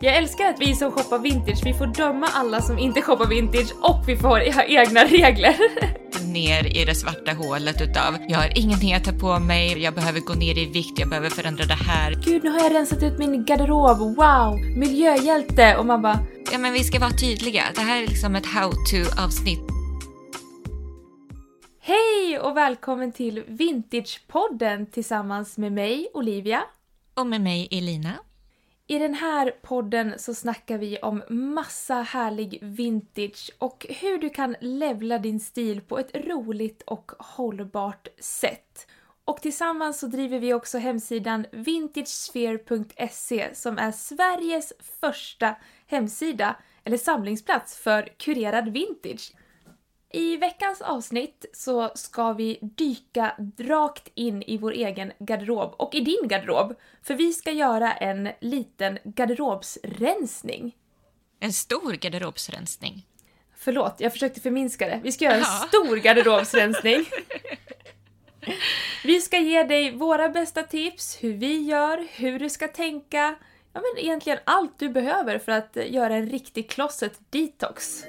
Jag älskar att vi som shoppar vintage, vi får döma alla som inte shoppar vintage och vi får ha egna regler. ner i det svarta hålet utav jag har ingenting att ta på mig, jag behöver gå ner i vikt, jag behöver förändra det här. Gud, nu har jag rensat ut min garderob, wow! Miljöhjälte! Och man bara... Ja, men vi ska vara tydliga. Det här är liksom ett how-to avsnitt. Hej och välkommen till Vintagepodden tillsammans med mig, Olivia. Och med mig, Elina. I den här podden så snackar vi om massa härlig vintage och hur du kan levla din stil på ett roligt och hållbart sätt. Och tillsammans så driver vi också hemsidan vintagesphere.se som är Sveriges första hemsida eller samlingsplats för kurerad vintage. I veckans avsnitt så ska vi dyka rakt in i vår egen garderob och i din garderob. För vi ska göra en liten garderobsrensning. En stor garderobsrensning? Förlåt, jag försökte förminska det. Vi ska göra en ja. stor garderobsrensning. Vi ska ge dig våra bästa tips, hur vi gör, hur du ska tänka. Ja men egentligen allt du behöver för att göra en riktig closet detox.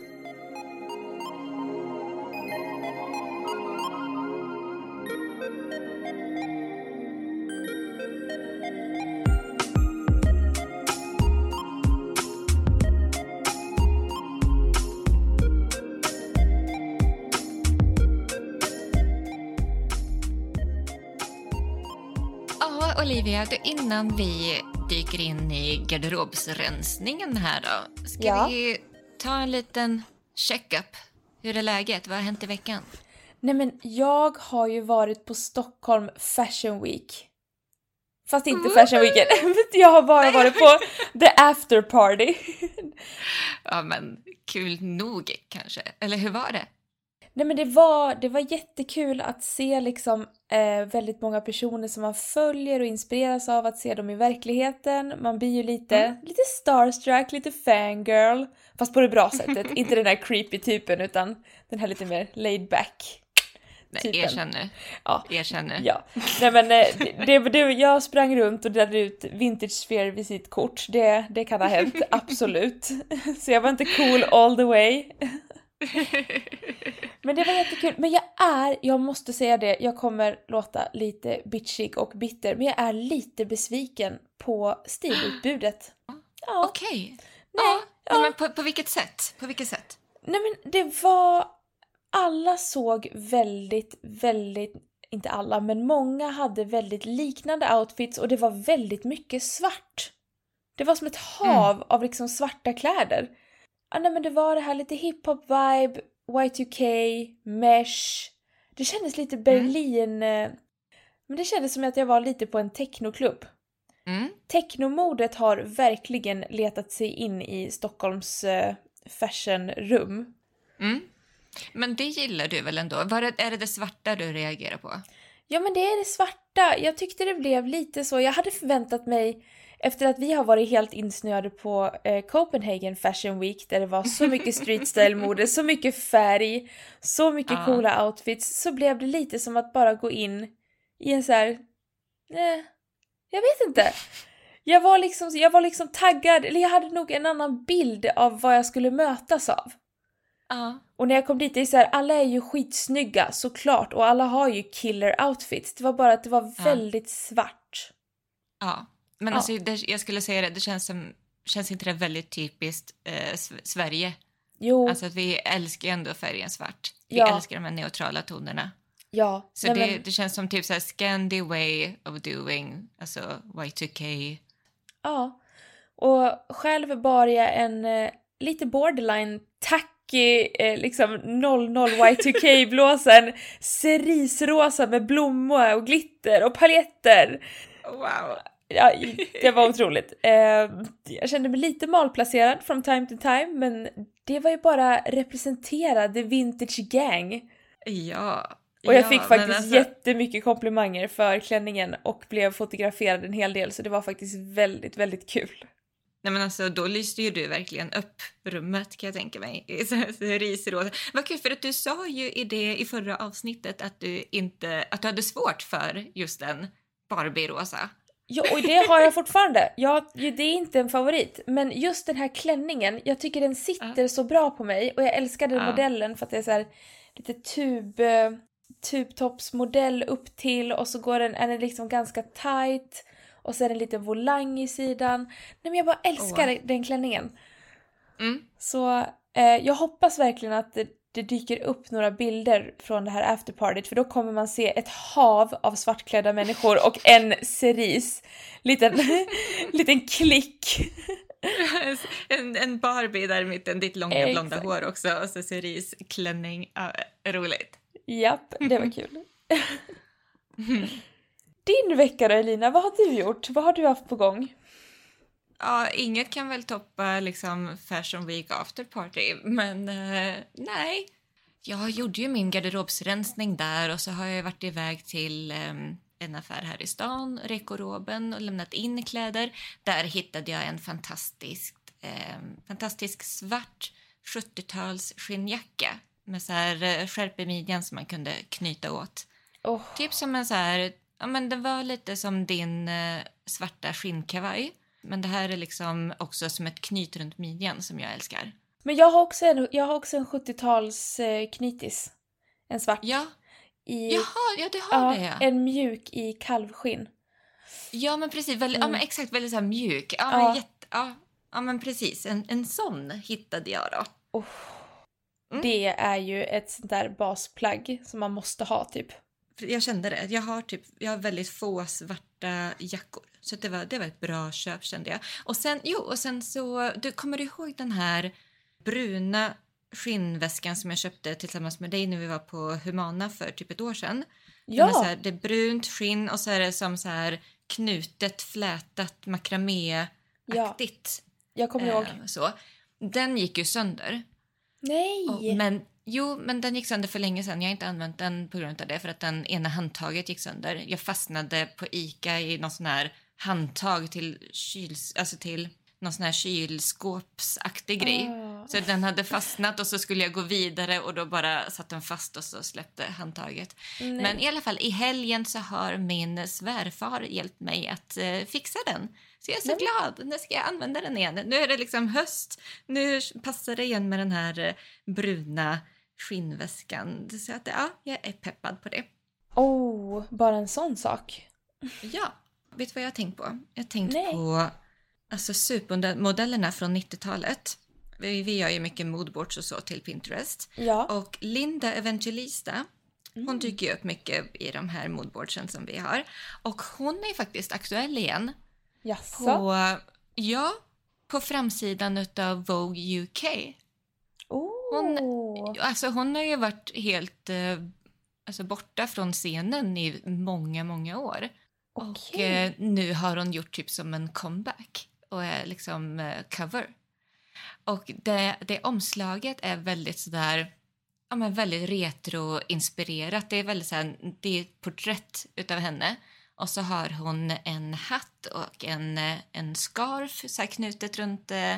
Olivia, innan vi dyker in i garderobsrensningen här då. Ska ja. vi ta en liten check-up? Hur är läget? Vad har hänt i veckan? Nej men jag har ju varit på Stockholm Fashion Week. Fast inte Fashion Weekend. jag har bara varit på the after party. ja men kul nog kanske. Eller hur var det? Nej men det var, det var jättekul att se liksom eh, väldigt många personer som man följer och inspireras av att se dem i verkligheten. Man blir ju lite, mm. lite starstruck, lite fangirl. Fast på det bra sättet, inte den där creepy typen utan den här lite mer laid back. Nej, erkänn nu. Ja. Erkänn nu. Ja. Nej men eh, det, det, jag sprang runt och delade ut Vintage Sphere visitkort. Det, det kan ha hänt, absolut. Så jag var inte cool all the way. Men det var jättekul. Men jag är, jag måste säga det, jag kommer låta lite bitchig och bitter, men jag är lite besviken på stilutbudet. Ja. Okej. Okay. Nej. Ja. Men på, på vilket sätt? På vilket sätt? Nej men det var... Alla såg väldigt, väldigt inte alla, men många hade väldigt liknande outfits och det var väldigt mycket svart. Det var som ett hav mm. av liksom svarta kläder ah, nej men det var det här lite hiphop-vibe, Y2K, mesh. Det kändes lite mm. Berlin... Mm. Men det kändes som att jag var lite på en technoklubb. Mm. Technomodet har verkligen letat sig in i Stockholms uh, fashionrum. Mm. Men det gillar du väl ändå? Var det, är det det svarta du reagerar på? Ja men det är det svarta. Jag tyckte det blev lite så. Jag hade förväntat mig efter att vi har varit helt insnöade på eh, Copenhagen Fashion Week där det var så mycket street style mode, så mycket färg, så mycket uh. coola outfits så blev det lite som att bara gå in i en så här, eh, jag vet inte. Jag var, liksom, jag var liksom taggad, eller jag hade nog en annan bild av vad jag skulle mötas av. Uh. Och när jag kom dit, det är så här, alla är ju skitsnygga såklart och alla har ju killer outfits. Det var bara att det var uh. väldigt svart. Ja. Men ja. alltså, det, jag skulle säga det, det känns, som, känns inte det väldigt typiskt eh, Sverige? Jo. Alltså att vi älskar ändå färgen svart. Vi ja. älskar de här neutrala tonerna. Ja. Så Nej, det, men... det känns som typ såhär Scandi way of doing, alltså Y2K. Ja. Och själv bar jag en eh, lite borderline tacky eh, liksom 00 Y2K-blåsen cerisrosa med blommor och glitter och paljetter. Wow. Ja, det var otroligt. Eh, jag kände mig lite malplacerad from time to time, men det var ju bara representera the vintage gang. Ja. Och jag ja, fick faktiskt alltså... jättemycket komplimanger för klänningen och blev fotograferad en hel del, så det var faktiskt väldigt, väldigt kul. Nej men alltså då lyste ju du verkligen upp rummet kan jag tänka mig. Risrosa. Vad kul för att du sa ju i det i förra avsnittet att du inte, att du hade svårt för just den Barbie-rosa. Ja, och det har jag fortfarande. Ja, det är inte en favorit. Men just den här klänningen, jag tycker den sitter uh. så bra på mig och jag älskar den uh. modellen för att det är så här, lite tub, tubtoppsmodell upp till och så går den, är den liksom ganska tight och så är det en liten volang i sidan. Nej men jag bara älskar oh. den klänningen. Mm. Så eh, jag hoppas verkligen att det, dyker upp några bilder från det här afterpartyt för då kommer man se ett hav av svartklädda människor och en cerise. Liten, liten klick. en, en Barbie där i mitten, ditt långa Exakt. blonda hår också och så cerise klänning. Ja, roligt. Japp, det var kul. Din vecka då Elina, vad har du gjort? Vad har du haft på gång? Ja, inget kan väl toppa liksom Fashion Week After Party, men eh, nej. Jag gjorde ju min garderobsrensning där och så har jag varit iväg till eh, en affär här i stan, Rekoroben, och lämnat in kläder. Där hittade jag en fantastisk, eh, fantastisk svart 70-tals skinnjacka med så här eh, skärp i midjan som man kunde knyta åt. Oh. Typ som en så här, ja men det var lite som din eh, svarta skinnkavaj. Men det här är liksom också som ett knyt runt midjan som jag älskar. Men jag har också en, jag har också en 70-tals eh, knytis. En svart. Ja. I, Jaha, ja du har ja, det ja. En mjuk i kalvskinn. Ja men precis, väldigt, mm. ja, men exakt väldigt så mjuk. Ja, ja. Men jätte, ja, ja men precis, en, en sån hittade jag då. Oh. Mm. Det är ju ett sånt där basplagg som man måste ha typ. Jag kände det. Jag har, typ, jag har väldigt få svarta jackor. Så det var, det var ett bra köp kände jag. Och sen, jo, och sen så, du kommer du ihåg den här bruna skinnväskan som jag köpte tillsammans med dig när vi var på Humana för typ ett år sedan? Ja. så här, det är brunt skinn och så är det som så här knutet, flätat, makramé-aktigt. Ja, jag kommer ihåg. Eh, så. Den gick ju sönder. Nej! Och, men Jo, men den gick sönder för länge sedan. Jag har inte använt den på grund av det för att den ena handtaget gick sönder. Jag fastnade på Ica i någon sån här handtag till kyls... Alltså till någon sån här kylskåpsaktig grej. Oh. Så den hade fastnat och så skulle jag gå vidare och då bara satt den fast och så släppte handtaget. Nej. Men i alla fall i helgen så har min svärfar hjälpt mig att uh, fixa den. Så jag är så Nej. glad. Nu ska jag använda den igen. Nu är det liksom höst. Nu passar det igen med den här uh, bruna skinnväskan. Så att, ja, jag är peppad på det. Oh, bara en sån sak. Ja. Vet du vad jag har tänkt på? Jag har tänkt Nej. på alltså, supermodellerna från 90-talet. Vi, vi gör ju mycket moodboards och så till Pinterest. Ja. Och Linda Evangelista, hon mm. dyker upp mycket i de här moodboardsen som vi har. Och hon är faktiskt aktuell igen. Jaså? På, ja, på framsidan av Vogue UK. Hon, alltså hon har ju varit helt eh, alltså borta från scenen i många, många år. Och eh, nu har hon gjort typ som en comeback och är liksom eh, cover. Och det, det omslaget är väldigt sådär, ja men väldigt retroinspirerat. Det är väldigt såhär, det är ett porträtt utav henne. Och så har hon en hatt och en, eh, en scarf så knutet runt eh,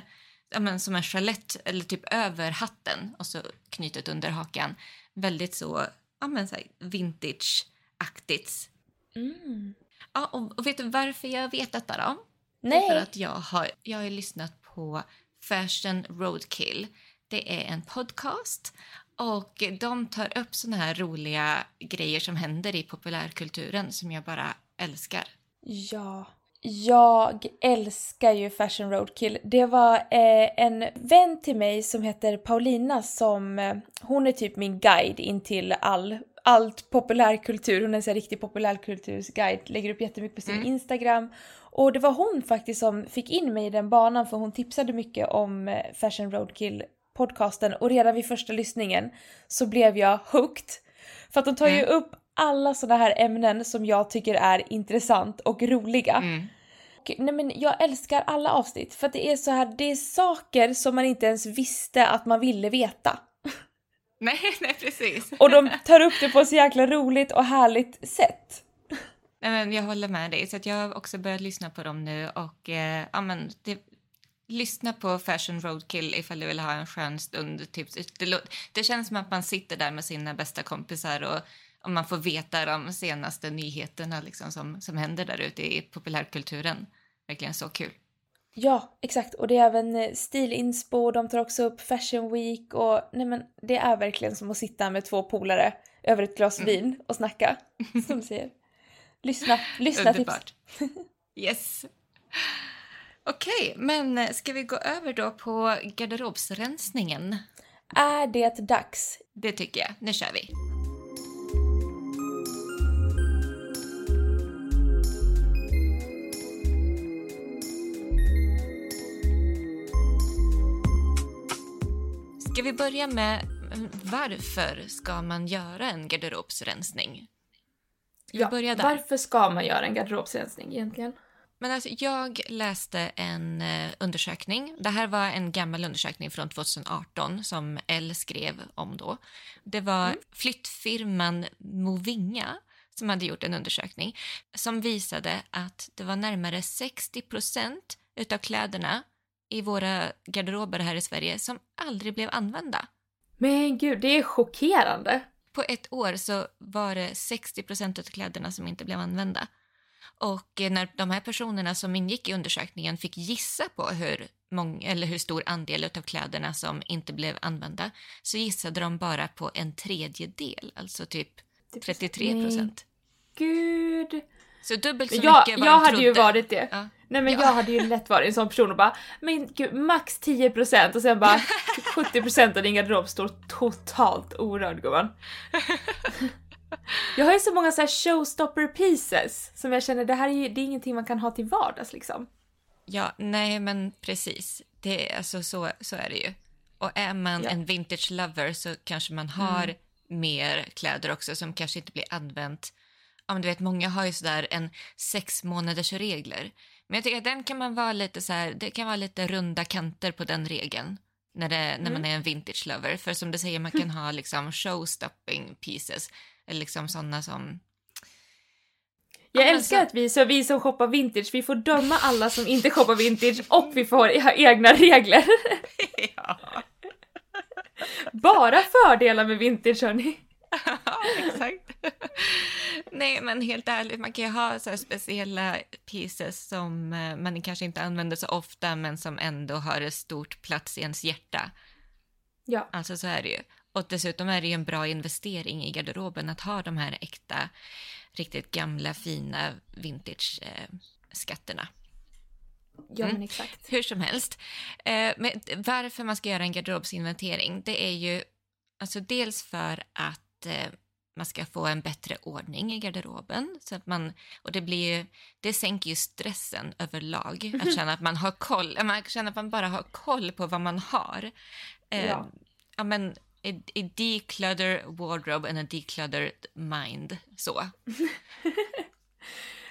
ja, men som en chalett eller typ över hatten och så knutet under hakan. Väldigt så, ja men så vintage-aktigt. Mm. Ja, och, och, vet du varför jag vet detta då? Nej. Det för att jag har, jag har lyssnat på Fashion Roadkill. Det är en podcast och de tar upp såna här roliga grejer som händer i populärkulturen som jag bara älskar. Ja, jag älskar ju Fashion Roadkill. Det var eh, en vän till mig som heter Paulina som, eh, hon är typ min guide in till all, allt populärkultur. Hon är en sån riktig populärkultursguide, lägger upp jättemycket på sin mm. Instagram. Och det var hon faktiskt som fick in mig i den banan för hon tipsade mycket om eh, Fashion Roadkill podcasten och redan vid första lyssningen så blev jag hooked. För att de tar mm. ju upp alla sådana här ämnen som jag tycker är intressant och roliga. Mm. Nej men jag älskar alla avsnitt för att det är så här, det är saker som man inte ens visste att man ville veta. Nej, nej precis. Och de tar upp det på ett så jäkla roligt och härligt sätt. Nej, men jag håller med dig, så jag har också börjat lyssna på dem nu och eh, ja, men det, lyssna på Fashion Roadkill ifall du vill ha en skön stund. Typ. Det, det känns som att man sitter där med sina bästa kompisar och om man får veta de senaste nyheterna liksom, som, som händer där ute i populärkulturen. Verkligen så kul. Ja, exakt. Och det är även eh, stilinspo, de tar också upp Fashion Week och nej men det är verkligen som att sitta med två polare över ett glas mm. vin och snacka, som du säger. Lyssna, lyssna Underbart. tips. yes. Okej, okay, men eh, ska vi gå över då på garderobsrensningen? Är det dags? Det tycker jag. Nu kör vi. Ska vi börja med varför ska man göra en garderobsrensning? ja, varför ska man göra en garderobsrensning egentligen? Men alltså, jag läste en eh, undersökning. Det här var en gammal undersökning från 2018 som Elle skrev om då. Det var mm. flyttfirman Movinga som hade gjort en undersökning som visade att det var närmare 60 procent utav kläderna i våra garderober här i Sverige som aldrig blev använda. Men gud, det är chockerande. På ett år så var det 60 procent av kläderna som inte blev använda. Och när de här personerna som ingick i undersökningen fick gissa på hur, mång, eller hur stor andel av kläderna som inte blev använda så gissade de bara på en tredjedel, alltså typ 33 procent. Gud! Så dubbelt så jag, mycket vad Jag hade trodde. ju varit det. Ja. Nej men ja. jag hade ju lätt varit en sån person och bara men gud max 10% och sen bara 70% av din garderob står totalt orörd gumman. Jag har ju så många så här showstopper pieces som jag känner det här är ju det är ingenting man kan ha till vardags liksom. Ja, nej men precis. Det, alltså, så, så är det ju. Och är man ja. en vintage lover så kanske man har mm. mer kläder också som kanske inte blir använt. Ja, men du vet, många har ju sådär en sex månaders regler. Men jag tycker att den kan man vara lite så här, det kan vara lite runda kanter på den regeln när, det, när mm. man är en vintage lover. För som du säger, man kan ha liksom showstopping pieces eller liksom sådana som... Jag ja, älskar att vi, så vi som shoppar vintage, vi får döma alla som inte shoppar vintage och vi får ha egna regler. ja. Bara fördelar med vintage hörni. Ja, exakt. Nej, men helt ärligt, man kan ju ha så speciella pieces som eh, man kanske inte använder så ofta, men som ändå har en stort plats i ens hjärta. Ja. Alltså så är det ju. Och dessutom är det ju en bra investering i garderoben att ha de här äkta, riktigt gamla, fina vintage-skatterna. Ja, mm. men exakt. Hur som helst. Eh, men varför man ska göra en garderobsinventering, det är ju alltså dels för att eh, man ska få en bättre ordning i garderoben. Så att man, och det, blir ju, det sänker ju stressen överlag, att känna att man har koll, man känner att man bara har koll på vad man har. Eh, ja. ja men, a, a declutter wardrobe and a decluttered mind. Så.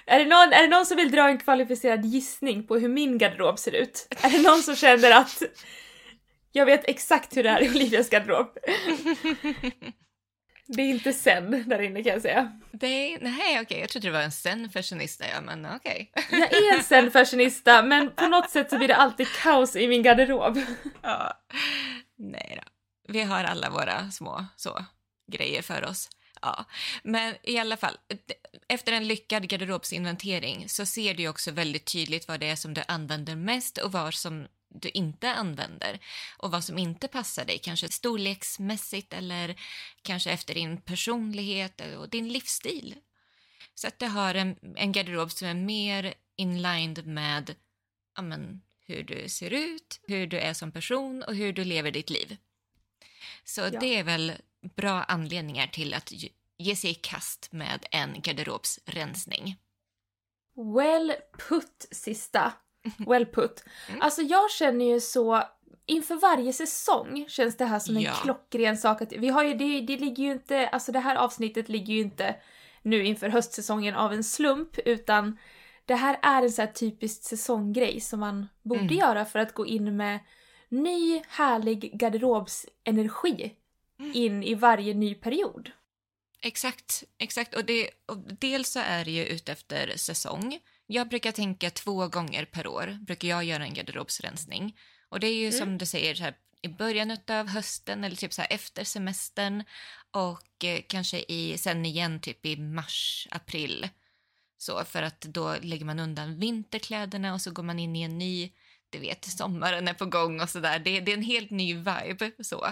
är, det någon, är det någon som vill dra en kvalificerad gissning på hur min garderob ser ut? Är det någon som känner att jag vet exakt hur det är i Olivias garderob? Det är inte sen där inne kan jag säga. Det är, nej okej, okay. jag trodde det var en zen-fashionista ja, men okej. Okay. jag är en zen-fashionista men på något sätt så blir det alltid kaos i min garderob. ja, nej då. Vi har alla våra små så, grejer för oss. Ja, men i alla fall, efter en lyckad garderobsinventering så ser du också väldigt tydligt vad det är som du använder mest och vad som du inte använder och vad som inte passar dig, kanske storleksmässigt eller kanske efter din personlighet och din livsstil. Så att du har en, en garderob som är mer inlined med amen, hur du ser ut, hur du är som person och hur du lever ditt liv. Så ja. det är väl bra anledningar till att ge sig i kast med en garderobsrensning. Well put, sista. Well put. Mm. Alltså jag känner ju så, inför varje säsong känns det här som en ja. klockren sak att vi har ju, det, det ligger ju inte, alltså det här avsnittet ligger ju inte nu inför höstsäsongen av en slump utan det här är en så här typisk säsonggrej som man borde mm. göra för att gå in med ny härlig garderobsenergi mm. in i varje ny period. Exakt, exakt. Och, det, och dels så är det ju utefter säsong. Jag brukar tänka två gånger per år, brukar jag göra en garderobsrensning. Och det är ju mm. som du säger, så här, i början av hösten eller typ så efter semestern och eh, kanske i, sen igen typ i mars, april. Så för att då lägger man undan vinterkläderna och så går man in i en ny du vet, sommaren är på gång och sådär. Det, det är en helt ny vibe. Så,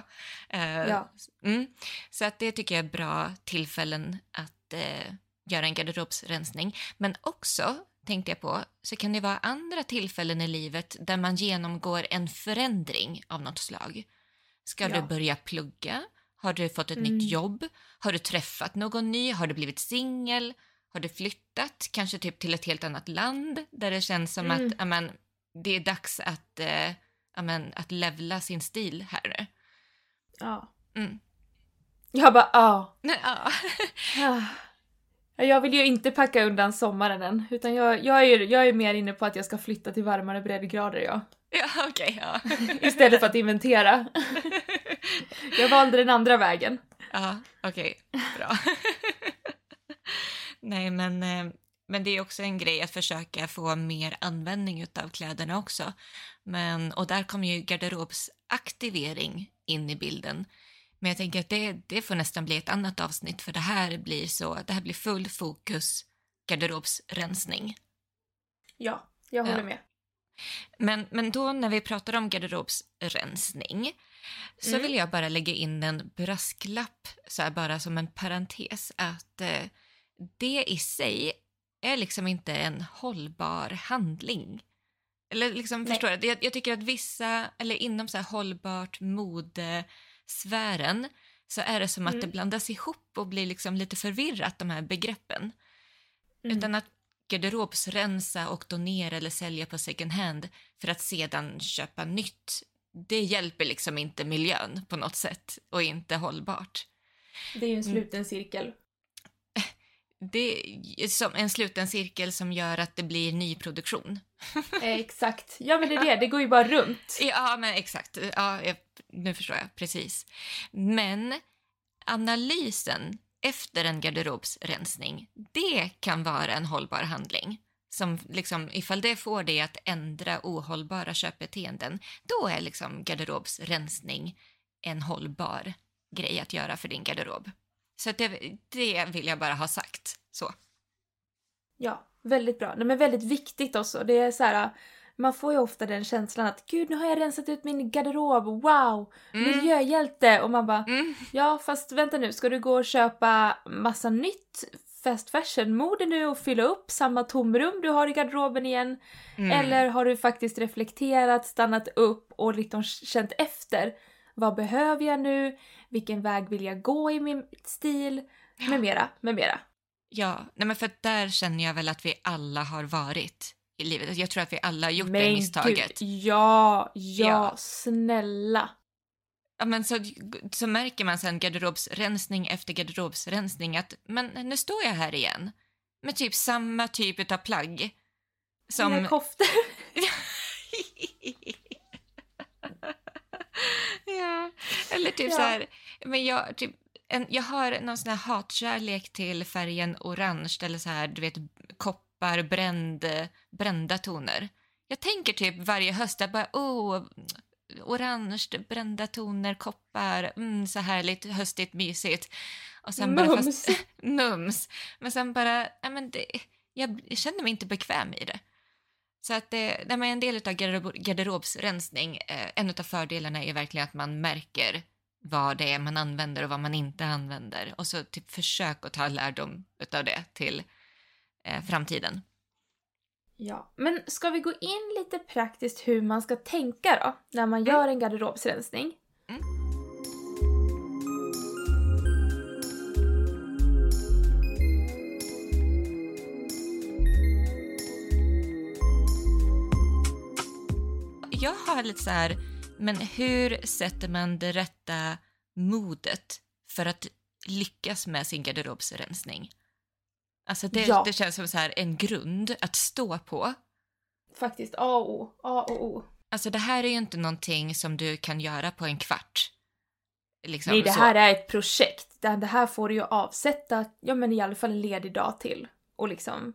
uh, ja. mm. så att det tycker jag är bra tillfällen att uh, göra en garderobsrensning. Men också, tänkte jag på, så kan det vara andra tillfällen i livet där man genomgår en förändring av något slag. Ska ja. du börja plugga? Har du fått ett mm. nytt jobb? Har du träffat någon ny? Har du blivit singel? Har du flyttat, kanske typ till ett helt annat land där det känns som mm. att amen, det är dags att, eh, amen, att levla sin stil här nu? Ja. Mm. Jag bara ja. ja. Jag vill ju inte packa undan sommaren än, utan jag, jag, är, jag är mer inne på att jag ska flytta till varmare breddgrader ja. Ja, okej. Okay, ja. Istället för att inventera. jag valde den andra vägen. Ja, okej. Okay. Bra. Nej, men, eh, men det är också en grej att försöka få mer användning av kläderna också. Men, och där kommer ju garderobsaktivering in i bilden. Men jag tänker att det, det får nästan bli ett annat avsnitt för det här blir så, det här blir full fokus garderobsrensning. Ja, jag håller ja. med. Men, men då när vi pratar om garderobsrensning så mm. vill jag bara lägga in en brasklapp, så här bara som en parentes, att eh, det i sig är liksom inte en hållbar handling. Eller liksom, Nej. förstår du? Jag, jag, tycker att vissa, eller inom så här hållbart modesfären så är det som att det mm. blandas ihop och blir liksom lite förvirrat, de här begreppen. Mm. Utan att garderobsrensa och donera eller sälja på second hand för att sedan köpa nytt, det hjälper liksom inte miljön på något sätt och inte hållbart. Det är ju en mm. sluten cirkel det är som en sluten cirkel som gör att det blir nyproduktion. Exakt. Ja, men det är det. Det går ju bara runt. Ja, men exakt. Ja, jag, nu förstår jag. Precis. Men analysen efter en garderobsrensning, det kan vara en hållbar handling. Som liksom, ifall det får dig att ändra ohållbara köpbeteenden, då är liksom garderobsrensning en hållbar grej att göra för din garderob. Så det, det vill jag bara ha sagt. Så. Ja, väldigt bra. Nej, men väldigt viktigt också. Det är så här, man får ju ofta den känslan att gud nu har jag rensat ut min garderob, wow, mm. miljöhjälte! Och man bara mm. ja fast vänta nu, ska du gå och köpa massa nytt fast fashion-mode nu och fylla upp samma tomrum du har i garderoben igen? Mm. Eller har du faktiskt reflekterat, stannat upp och liksom känt efter? Vad behöver jag nu? Vilken väg vill jag gå i min stil? Med mera, med mera. Ja, nej men för där känner jag väl att vi alla har varit i livet. Jag tror att vi alla har gjort men det misstaget. Gud, ja, ja, ja, snälla. Ja, men så, så märker man sen garderobsrensning efter garderobsrensning att men nu står jag här igen med typ samma typ av plagg. Som... Mina koftor. ja, eller typ ja. så här, men jag, typ, en, jag har någon sån här hatkärlek till färgen orange eller så här, du vet, koppar, bränd, brända toner. Jag tänker typ varje höst, jag bara, oh, orange, brända toner, koppar, mm, så härligt, höstigt, mysigt. Och sen mums. Bara, fast, mums. Men sen bara, ja, men det, jag, jag känner mig inte bekväm i det. Så att det, det är en del av garderobsrensning. Eh, en av fördelarna är verkligen att man märker vad det är man använder och vad man inte använder. Och så typ försök att ta lärdom av det till eh, framtiden. Ja, men ska vi gå in lite praktiskt hur man ska tänka då när man gör en garderobsrensning? Mm. Jag har lite så här men hur sätter man det rätta modet för att lyckas med sin garderobsrensning? Alltså det, ja. det känns som så här en grund att stå på. Faktiskt, A och O. A och O. Alltså det här är ju inte någonting som du kan göra på en kvart. Liksom, Nej, det här så. är ett projekt. Det här får du ju avsätta, ja men i alla fall en ledig dag till. Och liksom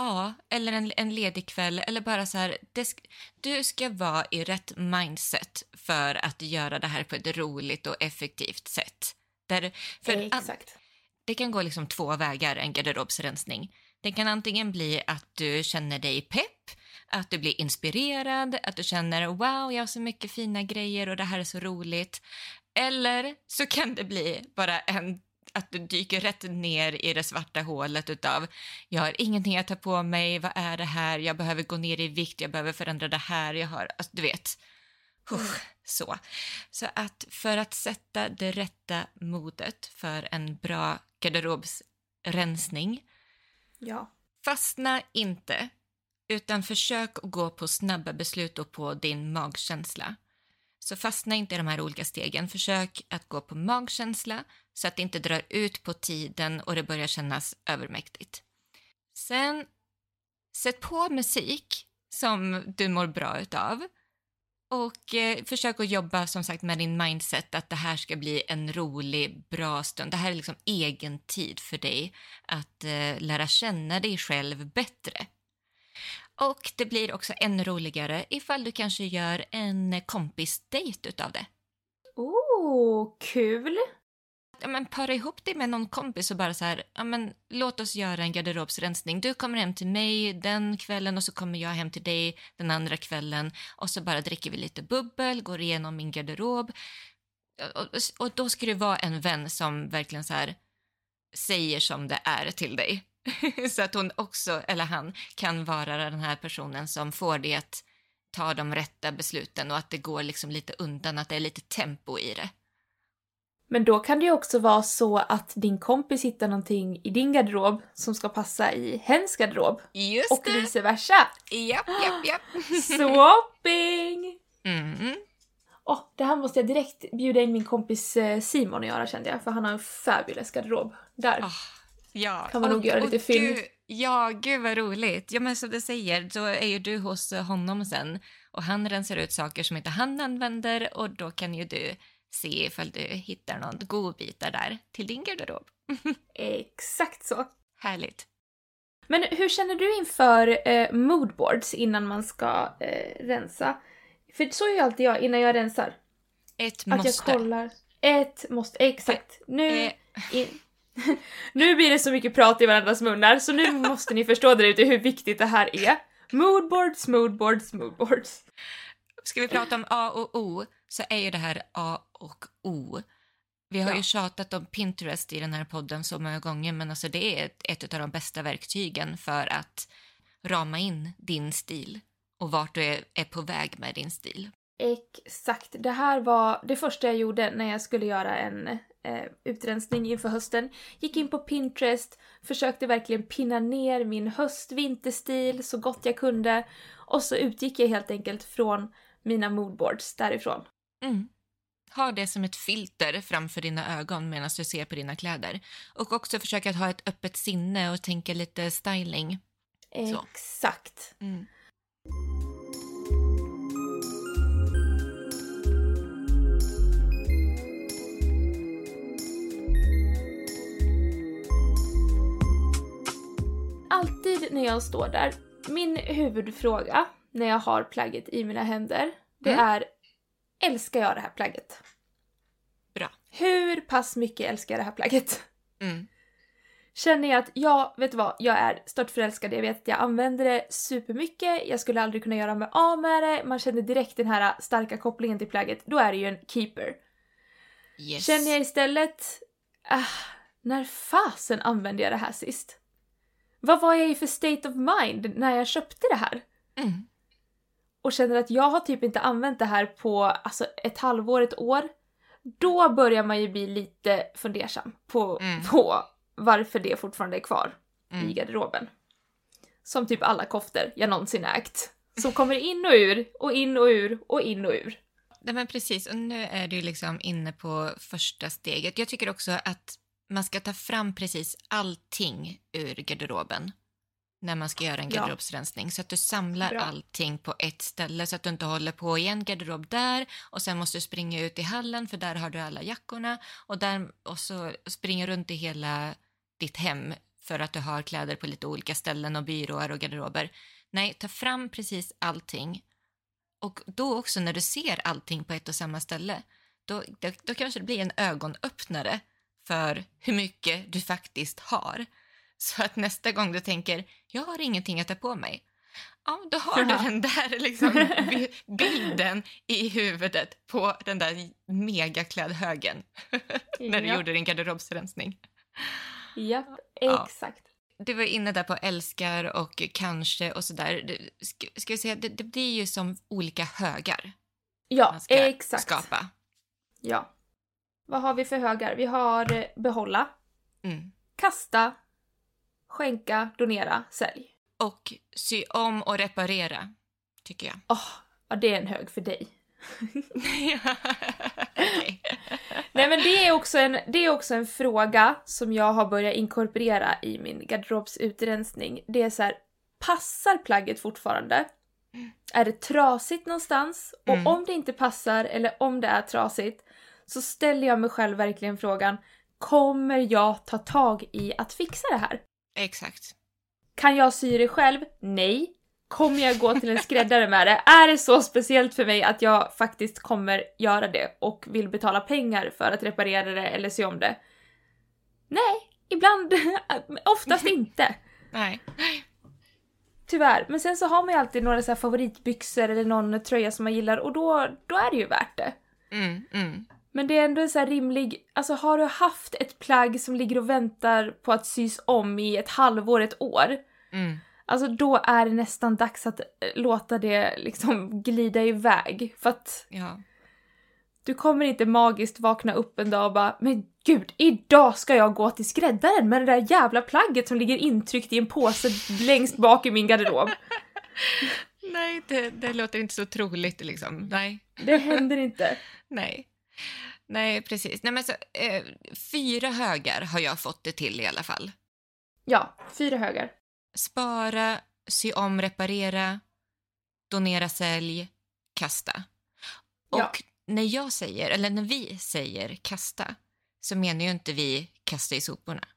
Ja, eller en, en ledig kväll. Eller bara så här, det, du ska vara i rätt mindset för att göra det här på ett roligt och effektivt sätt. Där, för Exakt. det kan gå liksom två vägar, en garderobsrensning. Det kan antingen bli att du känner dig pepp, att du blir inspirerad, att du känner wow, jag har så mycket fina grejer och det här är så roligt. Eller så kan det bli bara en att du dyker rätt ner i det svarta hålet utav jag har ingenting att ta på mig, vad är det här, jag behöver gå ner i vikt, jag behöver förändra det här, jag har, alltså, du vet. Mm. Så. så att för att sätta det rätta modet för en bra garderobsrensning, ja. fastna inte, utan försök att gå på snabba beslut och på din magkänsla. Så fastna inte i de här olika stegen. Försök att gå på magkänsla så att det inte drar ut på tiden och det börjar kännas övermäktigt. Sen, sätt på musik som du mår bra utav. Och eh, försök att jobba som sagt med din mindset att det här ska bli en rolig, bra stund. Det här är liksom egen tid för dig att eh, lära känna dig själv bättre. Och det blir också ännu roligare ifall du kanske gör en eh, kompisdejt utav det. Oh, kul! Ja, men para ihop dig med någon kompis och bara så här, ja, men låt oss göra en garderobsrensning. Du kommer hem till mig den kvällen och så kommer jag hem till dig den andra kvällen och så bara dricker vi lite bubbel, går igenom min garderob. Och, och, och då ska det vara en vän som verkligen så här säger som det är till dig. så att hon också, eller han, kan vara den här personen som får det att ta de rätta besluten och att det går liksom lite undan, att det är lite tempo i det. Men då kan det ju också vara så att din kompis hittar någonting i din garderob som ska passa i hens garderob. Just och det. vice versa. Japp, japp, japp. Swapping! Mm. Oh, det här måste jag direkt bjuda in min kompis eh, Simon och göra kände jag, för han har en fabulous garderob. Där. Oh, ja. Kan man nog göra lite fynd. Ja, gud vad roligt. Ja, men som du säger, då är ju du hos honom sen och han rensar ut saker som inte han använder och då kan ju du se ifall du hittar någon godbitar där till din garderob. Exakt så. Härligt. Men hur känner du inför eh, moodboards innan man ska eh, rensa? För så ju alltid jag innan jag rensar. Ett måste. Att jag kollar. Ett måste, exakt. Nu, eh. in, nu blir det så mycket prat i varandras munnar så nu måste ni förstå där ute hur viktigt det här är. Moodboards, moodboards, moodboards. Ska vi prata om A och O så är ju det här A och O. Vi har ja. ju tjatat om Pinterest i den här podden så många gånger men alltså det är ett, ett av de bästa verktygen för att rama in din stil och vart du är, är på väg med din stil. Exakt. Det här var det första jag gjorde när jag skulle göra en eh, utrensning inför hösten. Gick in på Pinterest, försökte verkligen pinna ner min höst-vinterstil så gott jag kunde och så utgick jag helt enkelt från mina moodboards därifrån. Mm. Ha det som ett filter framför dina ögon medan du ser på dina kläder. Och också försöka att ha ett öppet sinne och tänka lite styling. Så. Exakt. Mm. Alltid när jag står där, min huvudfråga när jag har plagget i mina händer, det mm. är älskar jag det här plagget? Bra. Hur pass mycket älskar jag det här plagget? Mm. Känner jag att, ja, vet du vad, jag är stört förälskad, jag vet att jag använder det supermycket, jag skulle aldrig kunna göra mig av med det, man känner direkt den här starka kopplingen till plagget, då är det ju en keeper. Yes. Känner jag istället, ah, när fasen använde jag det här sist? Vad var jag i för state of mind när jag köpte det här? Mm och känner att jag har typ inte använt det här på alltså, ett halvår, ett år, då börjar man ju bli lite fundersam på, mm. på varför det fortfarande är kvar mm. i garderoben. Som typ alla koftor jag någonsin ägt. Som kommer in och ur, och in och ur, och in och ur. Nej men precis, och nu är du liksom inne på första steget. Jag tycker också att man ska ta fram precis allting ur garderoben när man ska göra en garderobsrensning. Ja. Så att du samlar Bra. allting på ett ställe så att du inte håller på i en garderob där och sen måste du springa ut i hallen för där har du alla jackorna och, där, och så springa runt i hela ditt hem för att du har kläder på lite olika ställen och byråer och garderober. Nej, ta fram precis allting. Och då också när du ser allting på ett och samma ställe, då, då, då kanske det blir en ögonöppnare för hur mycket du faktiskt har. Så att nästa gång du tänker, jag har ingenting att ta på mig, ja, då har du den där liksom, bilden i huvudet på den där megaklädhögen när du ja. gjorde din garderobsrensning. Japp, exakt. Ja. Du var inne där på älskar och kanske och sådär. Ska, ska vi säga, det, det blir ju som olika högar. Ja, man ska exakt. skapa. Ja. Vad har vi för högar? Vi har eh, behålla, mm. kasta, skänka, donera, sälj. Och sy om och reparera, tycker jag. Oh, ja, det är en hög för dig. Nej men det är, också en, det är också en fråga som jag har börjat inkorporera i min garderobsutrensning. Det är så här, passar plagget fortfarande? Är det trasigt någonstans? Och mm. om det inte passar eller om det är trasigt så ställer jag mig själv verkligen frågan, kommer jag ta tag i att fixa det här? Exakt. Kan jag sy det själv? Nej. Kommer jag gå till en skräddare med det? Är det så speciellt för mig att jag faktiskt kommer göra det och vill betala pengar för att reparera det eller sy om det? Nej, ibland, oftast inte. Nej. Tyvärr. Men sen så har man ju alltid några så favoritbyxor eller någon tröja som man gillar och då, då är det ju värt det. Mm, mm. Men det är ändå en så rimlig, alltså har du haft ett plagg som ligger och väntar på att sys om i ett halvår, ett år. Mm. Alltså då är det nästan dags att eh, låta det liksom glida iväg. För att ja. du kommer inte magiskt vakna upp en dag och bara men gud, idag ska jag gå till skräddaren med det där jävla plagget som ligger intryckt i en påse längst bak i min garderob. Nej, det, det låter inte så troligt liksom. Nej. Det händer inte. Nej. Nej, precis. Nej, men så, eh, fyra högar har jag fått det till i alla fall. Ja, fyra högar. Spara, sy om, reparera, donera, sälj, kasta. Och ja. när jag säger, eller när vi säger kasta, så menar ju inte vi kasta i soporna.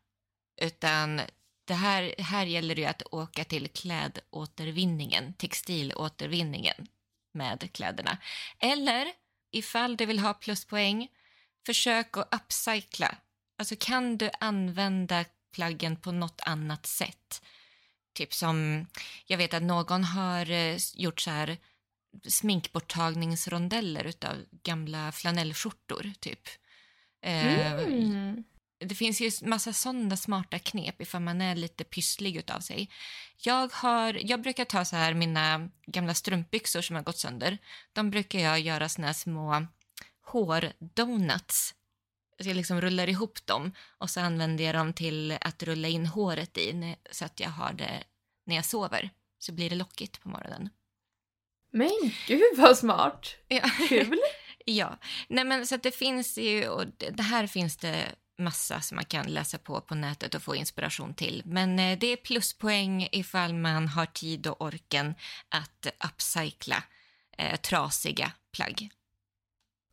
Utan det här, här gäller det att åka till klädåtervinningen, textilåtervinningen med kläderna. Eller ifall du vill ha pluspoäng, försök att upcycla. Alltså kan du använda plaggen på något annat sätt? Typ som, jag vet att någon har eh, gjort så här sminkborttagningsrondeller utav gamla flanellskjortor, typ. Eh, mm. Det finns ju massa sådana smarta knep ifall man är lite pysslig utav sig. Jag, har, jag brukar ta så här mina gamla strumpbyxor som har gått sönder. De brukar jag göra såna här små hårdonuts. Så jag liksom rullar ihop dem och så använder jag dem till att rulla in håret i så att jag har det när jag sover. Så blir det lockigt på morgonen. Men gud vad smart! Ja. Kul! ja, nej men så att det finns ju, och det här finns det massa som man kan läsa på på nätet och få inspiration till. Men eh, det är pluspoäng ifall man har tid och orken att upcycla eh, trasiga plagg.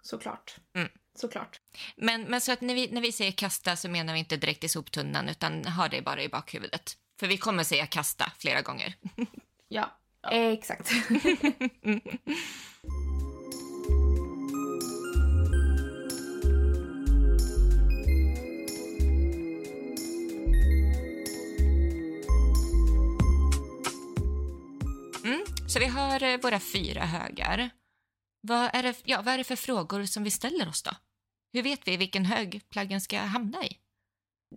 Såklart. Mm. Såklart. Men, men så att när vi, när vi säger kasta så menar vi inte direkt i soptunnan utan ha det bara i bakhuvudet. För vi kommer säga kasta flera gånger. ja, ja. exakt. så vi har eh, våra fyra högar. Vad är, det, ja, vad är det för frågor som vi ställer oss då? Hur vet vi vilken hög plaggen ska hamna i?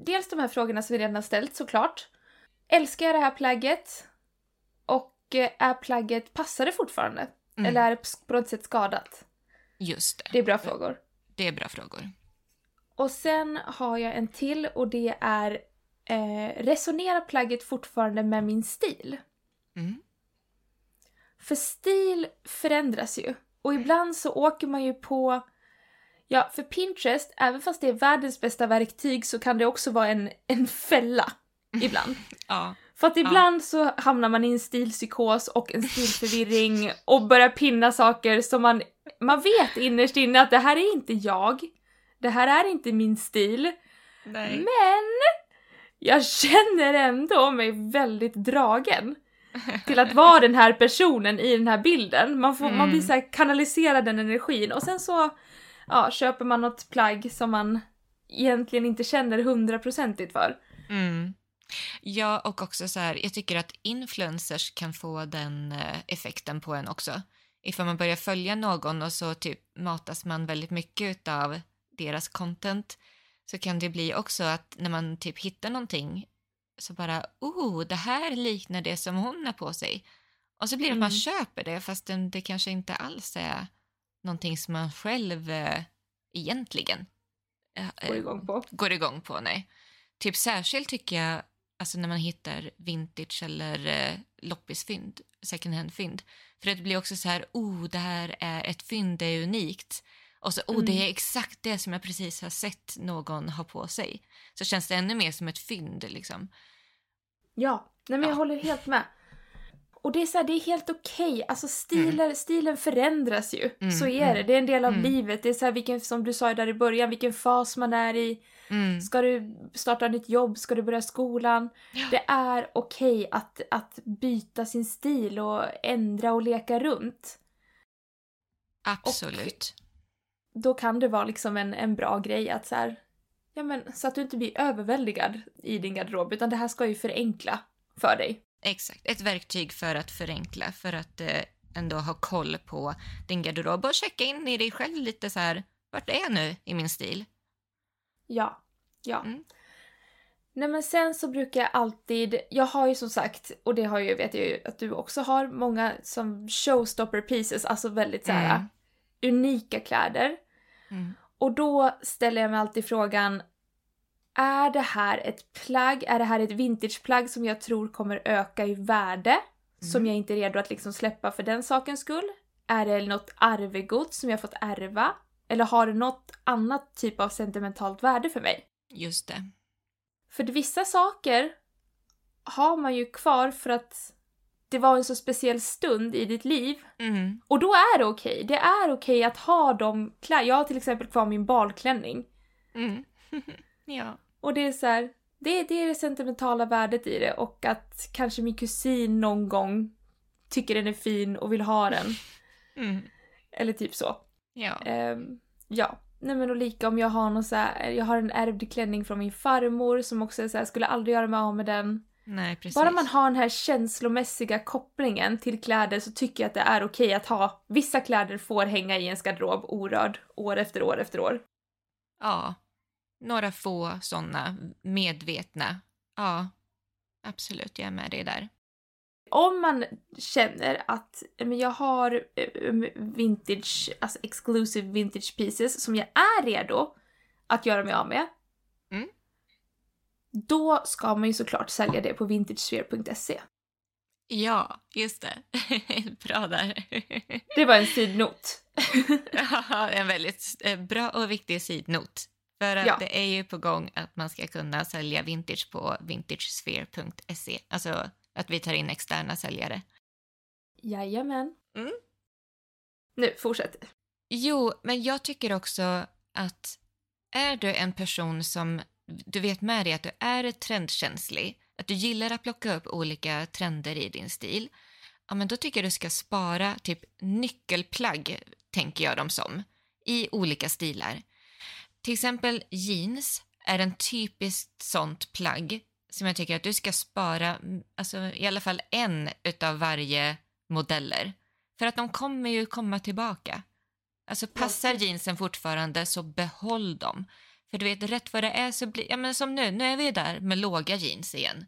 Dels de här frågorna som vi redan har ställt såklart. Älskar jag det här plagget? Och eh, är plagget, passar det fortfarande? Mm. Eller är det på något sätt skadat? Just det. Det är bra frågor. Det är bra frågor. Och sen har jag en till och det är eh, resonerar plagget fortfarande med min stil? Mm. För stil förändras ju. Och ibland så åker man ju på Ja, för Pinterest, även fast det är världens bästa verktyg så kan det också vara en, en fälla ibland. ja. För att ibland ja. så hamnar man i en stilpsykos och en stilförvirring och börjar pinna saker som man, man vet innerst inne att det här är inte jag. Det här är inte min stil. Nej. Men jag känner ändå mig väldigt dragen till att vara den här personen i den här bilden. Man, får, mm. man blir så här, kanalisera den energin och sen så ja, köper man något plagg som man egentligen inte känner hundraprocentigt för. Mm. Ja, och också så här, jag tycker att influencers kan få den eh, effekten på en också. Ifall man börjar följa någon och så typ matas man väldigt mycket av deras content så kan det bli också att när man typ hittar någonting så bara, oh, det här liknar det som hon har på sig. Och så blir det mm. att man köper det fast det kanske inte alls är någonting som man själv eh, egentligen eh, går igång på. Går igång på, nej. Typ särskilt tycker jag, alltså när man hittar vintage eller eh, loppisfynd, second hand-fynd. För det blir också så här, oh, det här är ett fynd, det är unikt. Och så, oh, mm. det är exakt det som jag precis har sett någon ha på sig. Så känns det ännu mer som ett fynd liksom. Ja, nej men ja. jag håller helt med. Och det är så här, det är helt okej. Okay. Alltså stiler, mm. stilen förändras ju. Mm, så är mm. det. Det är en del av mm. livet. Det är så här, vilken, som du sa där i början, vilken fas man är i. Mm. Ska du starta nytt jobb? Ska du börja skolan? Ja. Det är okej okay att, att byta sin stil och ändra och leka runt. Absolut. Då kan det vara liksom en, en bra grej att så här, ja men så att du inte blir överväldigad i din garderob utan det här ska ju förenkla för dig. Exakt, ett verktyg för att förenkla, för att eh, ändå ha koll på din garderob och checka in i dig själv lite så här, vart är jag nu i min stil? Ja, ja. Mm. Nej men sen så brukar jag alltid, jag har ju som sagt, och det har ju, vet jag ju att du också har, många som showstopper pieces, alltså väldigt så här mm. unika kläder. Mm. Och då ställer jag mig alltid frågan, är det här ett plagg, är det här ett vintageplagg som jag tror kommer öka i värde? Mm. Som jag inte är redo att liksom släppa för den sakens skull? Är det något arvegods som jag fått ärva? Eller har det något annat typ av sentimentalt värde för mig? Just det. För vissa saker har man ju kvar för att det var en så speciell stund i ditt liv. Mm. Och då är det okej. Okay. Det är okej okay att ha de kläder. Jag har till exempel kvar min balklänning. Mm. ja. Och det är så här, det, det är det sentimentala värdet i det och att kanske min kusin någon gång tycker den är fin och vill ha den. Mm. Eller typ så. Ja. Um, ja. Nej men och lika om jag har någon så här, jag har en ärvd klänning från min farmor som också så här, skulle aldrig göra mig av med den. Nej, precis. Bara man har den här känslomässiga kopplingen till kläder så tycker jag att det är okej att ha, vissa kläder får hänga i ens garderob orörd år efter år efter år. Ja, några få sådana medvetna. Ja, absolut, jag är med dig där. Om man känner att men jag har eh, vintage, alltså exclusive vintage pieces som jag är redo att göra mig av med. Då ska man ju såklart sälja det på vintagesphere.se. Ja, just det. bra där. det var en sidnot. ja, en väldigt eh, bra och viktig sidnot. För att ja. det är ju på gång att man ska kunna sälja vintage på vintagesphere.se. Alltså att vi tar in externa säljare. Jajamän. Mm. Nu, fortsätt. Jo, men jag tycker också att är du en person som du vet med dig att du är trendkänslig, att du gillar att plocka upp olika trender i din stil, ja men då tycker jag du ska spara typ nyckelplagg, tänker jag dem som, i olika stilar. Till exempel jeans är en typiskt sånt plagg som jag tycker att du ska spara, alltså i alla fall en utav varje modeller. För att de kommer ju komma tillbaka. Alltså passar jeansen fortfarande så behåll dem. För du vet, rätt vad det är så blir, ja men som nu, nu är vi där med låga jeans igen.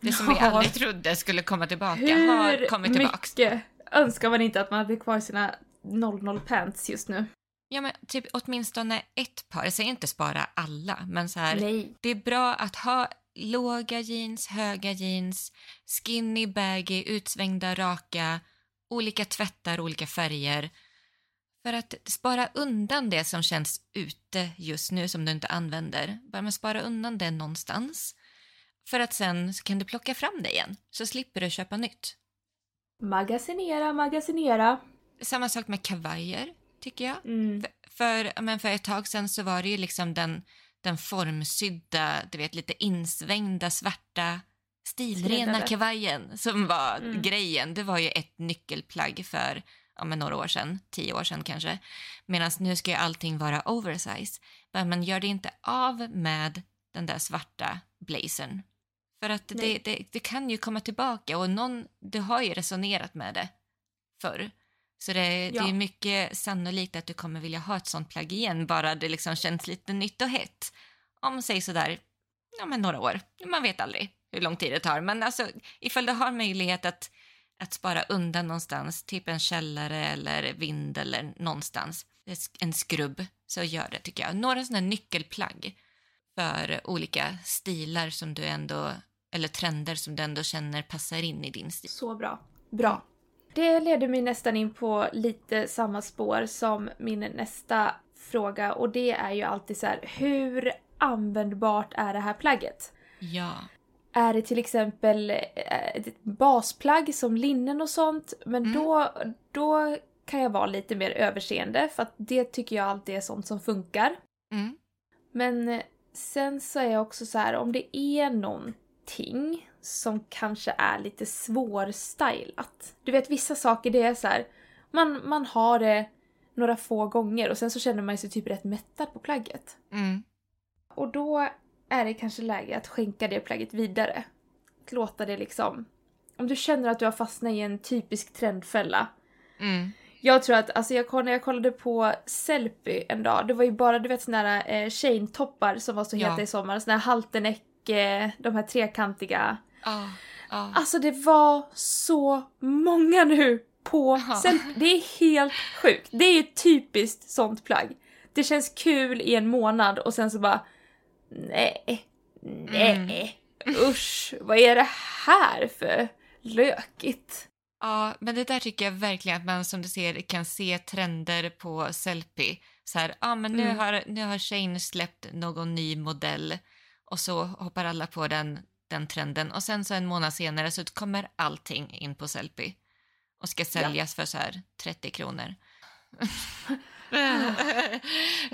Det som ja. vi aldrig trodde skulle komma tillbaka Hur har kommit tillbaka. mycket önskar man inte att man hade kvar sina 00 pants just nu? Ja, men typ åtminstone ett par. Jag säger inte spara alla, men så här. Nej. Det är bra att ha låga jeans, höga jeans, skinny, baggy, utsvängda, raka, olika tvättar, olika färger. För att spara undan det som känns ute just nu som du inte använder. Bara man spara undan det någonstans. För att sen kan du plocka fram det igen, så slipper du köpa nytt. Magasinera, magasinera. Samma sak med kavajer tycker jag. Mm. För, för, men för ett tag sen så var det ju liksom den, den formsydda, du vet lite insvängda svarta stilrena kavajen som var mm. grejen. Det var ju ett nyckelplagg för ja, men några år sedan, tio år sedan kanske. Medan nu ska ju allting vara oversize. Men gör det inte av med den där svarta blazern. För att det, det, det, kan ju komma tillbaka och någon, du har ju resonerat med det förr. Så det, ja. det är mycket sannolikt att du kommer vilja ha ett sånt plagg igen, bara det liksom känns lite nytt och hett. Om säg sådär, ja men några år, man vet aldrig hur lång tid det tar. Men alltså ifall du har möjlighet att, att spara undan någonstans, typ en källare eller vind eller någonstans, en skrubb, så gör det tycker jag. Några sådana nyckelplagg för olika stilar som du ändå, eller trender som du ändå känner passar in i din stil. Så bra. Bra. Det leder mig nästan in på lite samma spår som min nästa fråga och det är ju alltid så här, hur användbart är det här plagget? Ja. Är det till exempel eh, ett basplagg som linnen och sånt, men mm. då, då kan jag vara lite mer överseende för att det tycker jag alltid är sånt som funkar. Mm. Men eh, sen så är jag också så här, om det är någonting som kanske är lite svårstylat. Du vet vissa saker det är så här, man, man har det några få gånger och sen så känner man sig typ rätt mättad på plagget. Mm. Och då är det kanske läge att skänka det plagget vidare. Att låta det liksom... Om du känner att du har fastnat i en typisk trendfälla. Mm. Jag tror att, alltså jag, när jag kollade på Sellpy en dag, det var ju bara du vet såna här eh, chain-toppar som var så heta ja. i sommar, såna här halterneck, eh, de här trekantiga. Ah, ah. Alltså det var så många nu på ah. Sellpy. Det är helt sjukt. Det är ett typiskt sånt plagg. Det känns kul i en månad och sen så bara nej, nej, mm. usch, vad är det här för lökigt? Ja, men det där tycker jag verkligen att man som du ser kan se trender på Sellpy. Så här, ja men nu, mm. har, nu har Shane släppt någon ny modell och så hoppar alla på den, den trenden och sen så en månad senare så kommer allting in på Sellpy och ska säljas ja. för så här 30 kronor.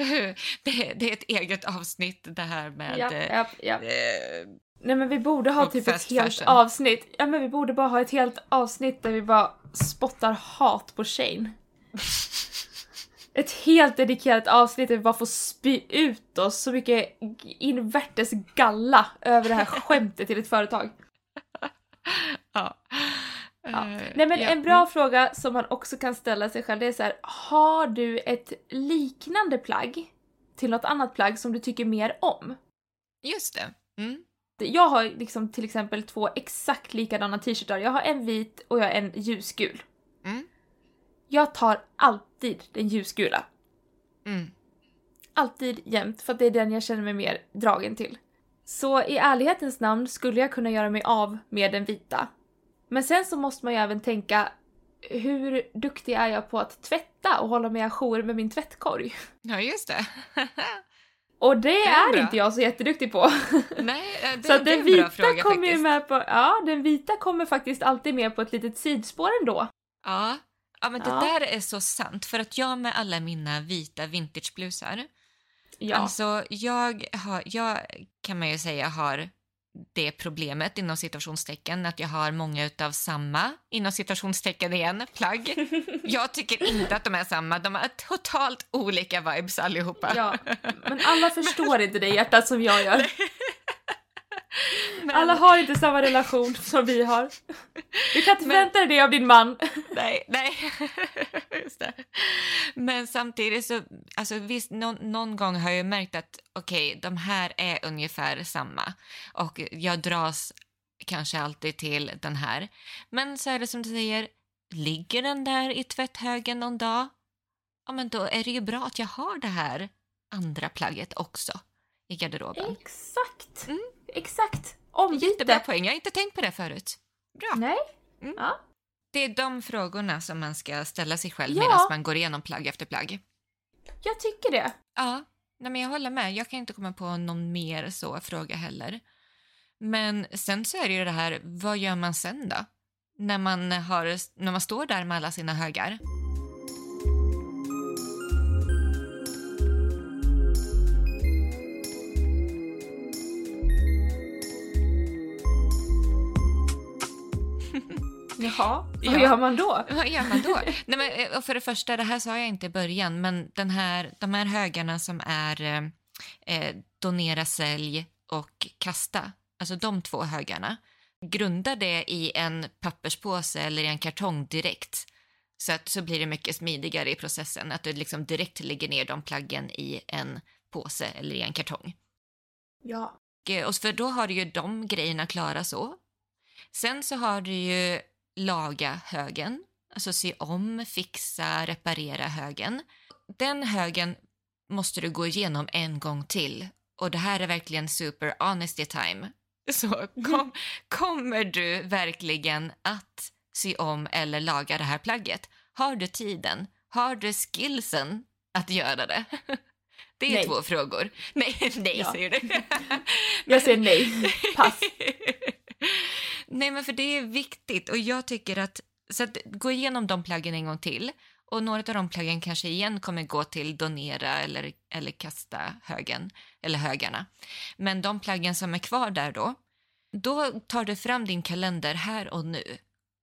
det, det, är ett eget avsnitt det här med... Ja, ja, ja. Eh, Nej men vi borde ha typ ett helt fashion. avsnitt. Ja men vi borde bara ha ett helt avsnitt där vi bara spottar hat på Shane. Ett helt dedikerat avsnitt där vi bara får spy ut oss så mycket invärtes galla över det här skämtet till ett företag. Ja. Ja. Eh, Nej men ja. en bra fråga som man också kan ställa sig själv det är så här, har du ett liknande plagg till något annat plagg som du tycker mer om? Just det. Mm. Jag har liksom till exempel två exakt likadana t-shirtar. Jag har en vit och jag har en ljusgul. Mm. Jag tar alltid den ljusgula. Mm. Alltid jämt, för att det är den jag känner mig mer dragen till. Så i ärlighetens namn skulle jag kunna göra mig av med den vita. Men sen så måste man ju även tänka hur duktig är jag på att tvätta och hålla mig ajour med min tvättkorg? Ja, just det. och det, det är, är inte jag så jätteduktig på. Nej, det, så att den vita fråga, kommer ju med på, ja, den vita kommer faktiskt alltid med på ett litet sidspår ändå. Ja, ja men det ja. där är så sant för att jag med alla mina vita vintageblusar Ja. Alltså jag har, jag kan man ju säga har det problemet inom citationstecken att jag har många utav samma inom citationstecken igen plagg. Jag tycker inte att de är samma, de har totalt olika vibes allihopa. Ja, men alla förstår inte det hjärtat som jag gör. Men... Alla har inte samma relation som vi har. Du kan inte men... förvänta dig det av din man. Nej, nej. Just det. Men samtidigt så, alltså visst, någon, någon gång har jag märkt att okej, okay, de här är ungefär samma och jag dras kanske alltid till den här. Men så är det som du säger, ligger den där i tvätthögen någon dag, ja men då är det ju bra att jag har det här andra plagget också i garderoben. Exakt! Mm. Exakt! Ombyte. Jättebra poäng, jag har inte tänkt på det förut. Bra. Nej. Mm. Ja. Det är de frågorna som man ska ställa sig själv ja. medan man går igenom plagg efter plagg. Jag tycker det. Ja, Nej, men jag håller med. Jag kan inte komma på någon mer så fråga heller. Men sen så är det ju det här, vad gör man sen då? När man, har, när man står där med alla sina högar. Jaha, vad gör man då? Vad gör man då? Nej, men, eh, för det första, det här sa jag inte i början, men den här, de här högarna som är eh, eh, donera, sälj och kasta, alltså de två högarna, grunda det i en papperspåse eller i en kartong direkt. Så att så blir det mycket smidigare i processen, att du liksom direkt lägger ner de plaggen i en påse eller i en kartong. Ja. Eh, och för då har du ju de grejerna klara så. Sen så har du ju laga högen, alltså se om, fixa, reparera högen. Den högen måste du gå igenom en gång till och det här är verkligen super honesty time. Så kom, kommer du verkligen att sy om eller laga det här plagget? Har du tiden? Har du skillsen att göra det? Det är nej. två frågor. Nej, nej ja. säger du. Jag säger nej. Pass nej, men för det är viktigt och jag tycker att, så att gå igenom de plaggen en gång till och några av de plaggen kanske igen kommer gå till donera eller, eller kasta högen, eller högarna. Men de plaggen som är kvar där då, då tar du fram din kalender här och nu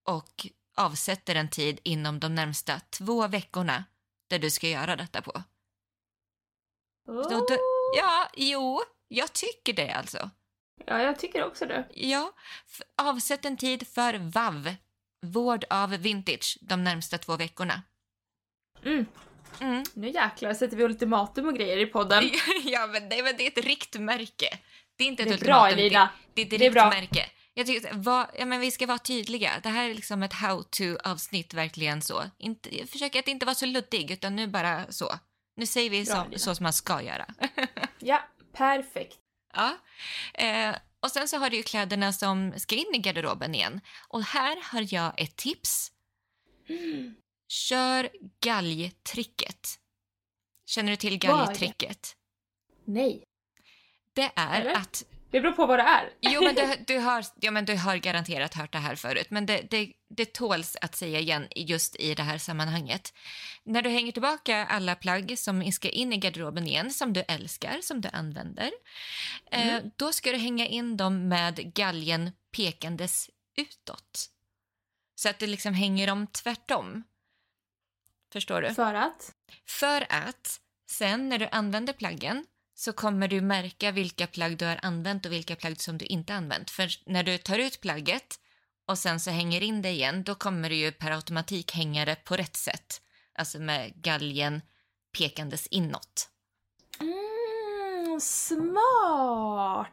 och avsätter en tid inom de närmsta två veckorna där du ska göra detta på. Oh. Du, ja, jo, jag tycker det alltså. Ja, jag tycker också det. Ja, avsätt en tid för VAV, vård av vintage, de närmsta två veckorna. Mm. Mm. Nu jäklar sätter vi ultimatum och grejer i podden. ja, men det, men det är ett riktmärke. Det är inte ett det är ultimatum. Bra, Elina. Det, det är ett riktmärke. Jag tycker, vad, ja, men vi ska vara tydliga. Det här är liksom ett how-to-avsnitt, verkligen så. Inte, jag försöker att inte vara så luddig, utan nu bara så. Nu säger vi Bra, så, så, som man ska göra. ja, perfekt. Ja. Eh, och sen så har du ju kläderna som ska in i garderoben igen. Och här har jag ett tips. Mm. Kör galgtricket. Känner du till galgtricket? Nej. Det är Eller? att... Det beror på vad det är. Jo, men du, du, har, ja, men du har garanterat hört det här förut, men det, det, det tåls att säga igen just i det här sammanhanget. När du hänger tillbaka alla plagg som ska in i garderoben igen, som du älskar, som du använder, eh, mm. eh, då ska du hänga in dem med galgen pekandes utåt. Så att det liksom hänger dem tvärtom. Förstår du? För att? För att sen när du använder plaggen så kommer du märka vilka plagg du har använt och vilka plagg som du inte använt. För när du tar ut plagget och sen så hänger in det igen, då kommer du ju per automatik hänga det på rätt sätt. Alltså med galgen pekandes inåt. Mm, smart!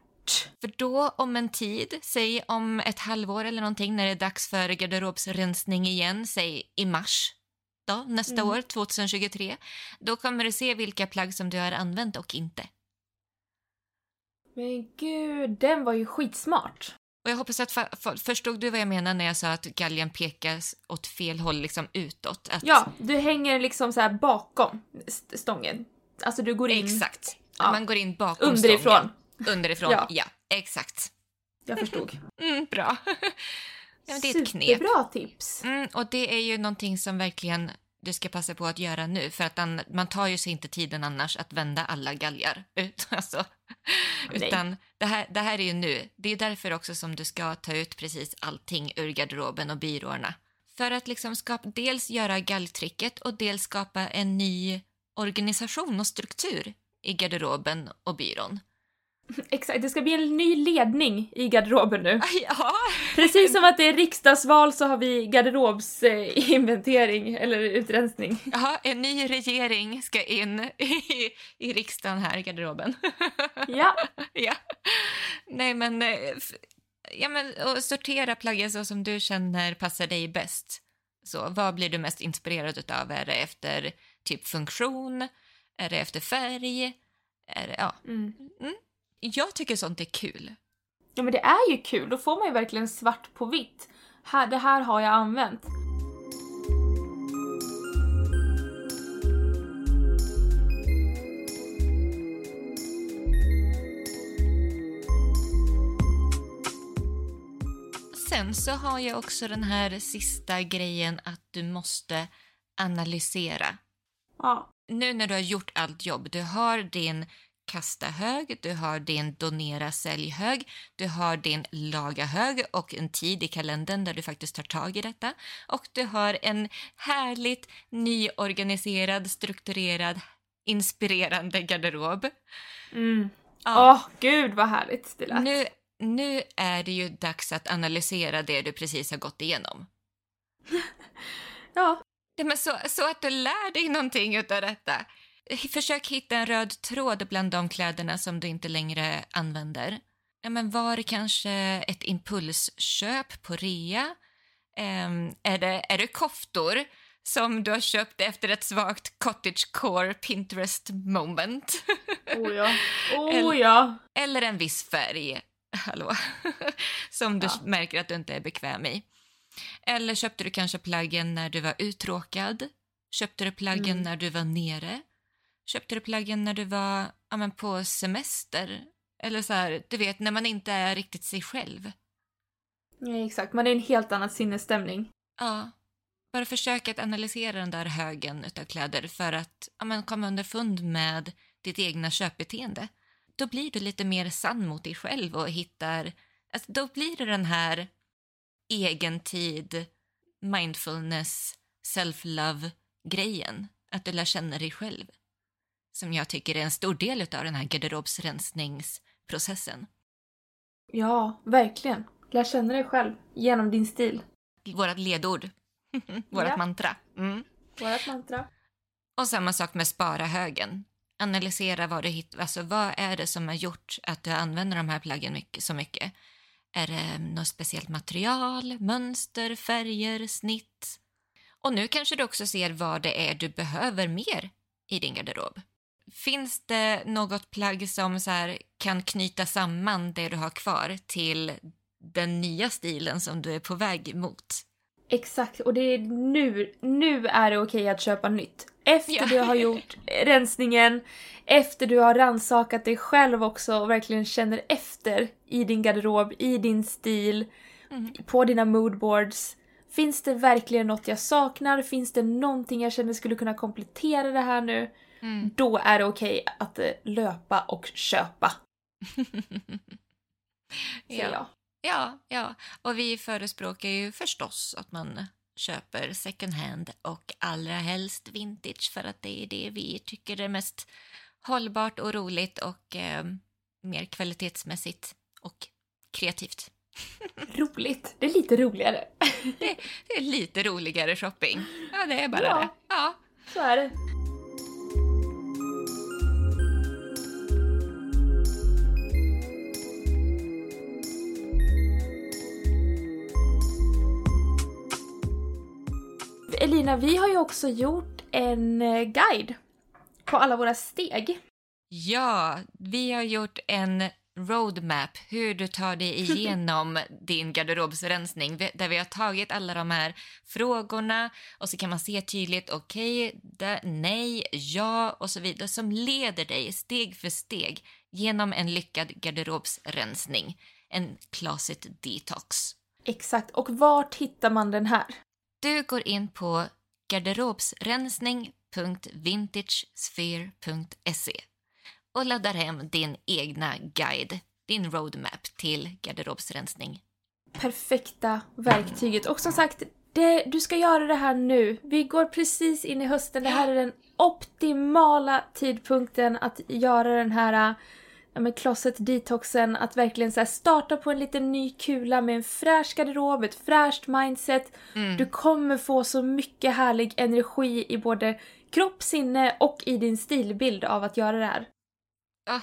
För då om en tid, säg om ett halvår eller någonting när det är dags för garderobsrensning igen, säg i mars, då, nästa mm. år, 2023, då kommer du se vilka plagg som du har använt och inte. Men gud, den var ju skitsmart. Och jag hoppas att för, för, förstod du vad jag menar när jag sa att galgen pekas åt fel håll, liksom utåt? Att... Ja, du hänger liksom så här bakom stången. Alltså du går in... Exakt. Ja. Man går in bakom Underifrån. stången. Underifrån. ja. ja, exakt. Jag förstod. Mm, bra. Ja, det är ett knep. Superbra tips. Mm, och det är ju någonting som verkligen du ska passa på att göra nu för att man tar ju sig inte tiden annars att vända alla galgar. Ut, alltså. Utan det här, det här är ju nu. Det är därför också som du ska ta ut precis allting ur garderoben och byråerna. För att liksom skapa, dels göra galltricket och dels skapa en ny organisation och struktur i garderoben och byrån. Exakt, det ska bli en ny ledning i garderoben nu. Ja. Precis som att det är riksdagsval så har vi garderobsinventering eller utrensning. Ja, en ny regering ska in i, i riksdagen här i garderoben. Ja. ja. Nej men, eh, ja men och sortera plaggen så som du känner passar dig bäst. Så vad blir du mest inspirerad utav? Är det efter typ funktion? Är det efter färg? Är det, ja. Mm. Mm. Jag tycker sånt är kul. Ja men det är ju kul, då får man ju verkligen svart på vitt. Här, det här har jag använt. Sen så har jag också den här sista grejen att du måste analysera. Ja. Nu när du har gjort allt jobb, du har din kasta-hög, du har din donera-sälj-hög, du har din laga-hög och en tid i kalendern där du faktiskt tar tag i detta. Och du har en härligt nyorganiserad, strukturerad, inspirerande garderob. Mm. Ja. Åh, gud vad härligt det lät. Nu, nu är det ju dags att analysera det du precis har gått igenom. ja. ja men så, så att du lär dig någonting av detta. Försök hitta en röd tråd bland de kläderna som du inte längre använder. Ja, men var det kanske ett impulsköp på rea? Um, är, det, är det koftor som du har köpt efter ett svagt cottagecore Pinterest moment? Oh ja. Oh eller, ja. Eller en viss färg, hallå, som du ja. märker att du inte är bekväm i. Eller köpte du kanske plaggen när du var uttråkad? Köpte du plaggen mm. när du var nere? Köpte du plaggen när du var ja, men på semester? Eller så här, du vet, när man inte är riktigt sig själv. Ja, exakt. Man är i en helt annan sinnesstämning. Ja. Bara försök att analysera den där högen av kläder för att ja, men, komma underfund med ditt egna köpbeteende. Då blir du lite mer sann mot dig själv och hittar... Alltså, då blir det den här egentid, mindfulness, self-love-grejen. Att du lär känna dig själv som jag tycker är en stor del av den här garderobsrensningsprocessen. Ja, verkligen. Lär känna dig själv genom din stil. Vårat ledord. Vårat ja. mantra. Mm. Vårat mantra. Och samma sak med spara högen. Analysera vad du hittar. Alltså vad är det som har gjort att du använder de här plaggen mycket, så mycket? Är det något speciellt material, mönster, färger, snitt? Och nu kanske du också ser vad det är du behöver mer i din garderob. Finns det något plagg som så här, kan knyta samman det du har kvar till den nya stilen som du är på väg mot? Exakt, och det är nu, nu är det okej att köpa nytt. Efter ja. du har gjort rensningen, efter du har ransakat dig själv också och verkligen känner efter i din garderob, i din stil, mm. på dina moodboards. Finns det verkligen något jag saknar? Finns det någonting jag känner skulle kunna komplettera det här nu? Mm. Då är det okej okay att eh, löpa och köpa. ja. Jag. ja, ja. Och vi förespråkar ju förstås att man köper second hand och allra helst vintage för att det är det vi tycker är mest hållbart och roligt och eh, mer kvalitetsmässigt och kreativt. Roligt. Det är lite roligare. det, det, är lite roligare shopping. Ja, det är bara ja, det. Ja, så är det. Elina, vi har ju också gjort en eh, guide på alla våra steg. Ja, vi har gjort en roadmap hur du tar dig igenom din garderobsrensning där vi har tagit alla de här frågorna och så kan man se tydligt okej, okay, nej, ja och så vidare som leder dig steg för steg genom en lyckad garderobsrensning, en closet detox. Exakt, och vart hittar man den här? Du går in på garderobsrensning.vintagesphere.se och laddar hem din egna guide, din roadmap till garderobsrensning. Perfekta verktyget. Och som sagt, det, du ska göra det här nu. Vi går precis in i hösten. Det här är den optimala tidpunkten att göra den här ja, med closet detoxen, att verkligen så starta på en liten ny kula med en fräsch garderob, ett fräscht mindset. Mm. Du kommer få så mycket härlig energi i både kropp, sinne och i din stilbild av att göra det här. Ja,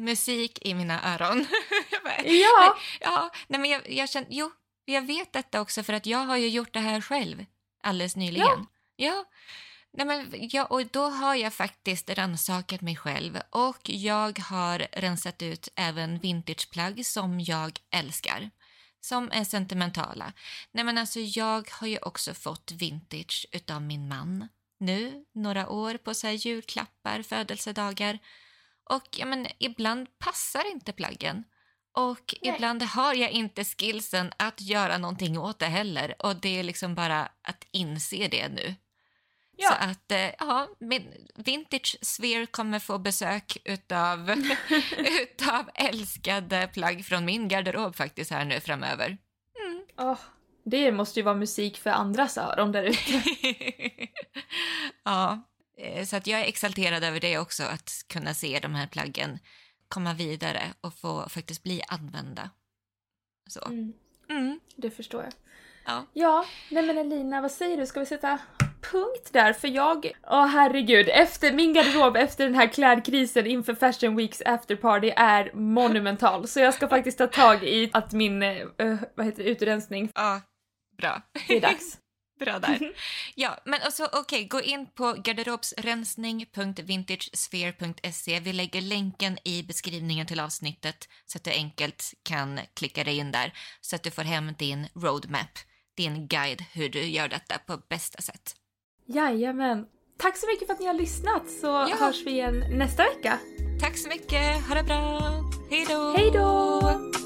musik i mina öron. ja! ja, nej men jag, jag känner, jo, jag vet detta också för att jag har ju gjort det här själv alldeles nyligen. Ja. ja. Nej, men, ja, och då har jag faktiskt rannsakat mig själv och jag har rensat ut även vintageplagg som jag älskar, som är sentimentala. Nej, men alltså, jag har ju också fått vintage utav min man nu, några år på så här julklappar, födelsedagar. Och ja, men, ibland passar inte plaggen. Och Nej. ibland har jag inte skillsen att göra någonting åt det heller. Och det är liksom bara att inse det nu. Ja. Så att eh, ja, min Vintage Sphere kommer få besök utav, utav älskade plagg från min garderob faktiskt här nu framöver. Mm. Oh, det måste ju vara musik för andras öron där ute. ja, eh, så att jag är exalterad över det också, att kunna se de här plaggen komma vidare och få faktiskt bli använda. Så. Mm. Mm. Det förstår jag. Ja. ja, nej men Elina, vad säger du? Ska vi sätta punkt där? För jag, åh oh, herregud, efter min garderob efter den här klädkrisen inför Fashion Weeks afterparty är monumental. Så jag ska faktiskt ta tag i att min, uh, vad heter det, utrensning. Ja, bra. Det är dags. Bra där. Ja, men alltså okej, okay, gå in på garderobsrensning.vintagesphere.se. Vi lägger länken i beskrivningen till avsnittet så att du enkelt kan klicka dig in där så att du får hem din roadmap, din guide hur du gör detta på bästa sätt. Jajamän. Tack så mycket för att ni har lyssnat så ja. hörs vi igen nästa vecka. Tack så mycket. Ha det bra. Hej då. Hej då.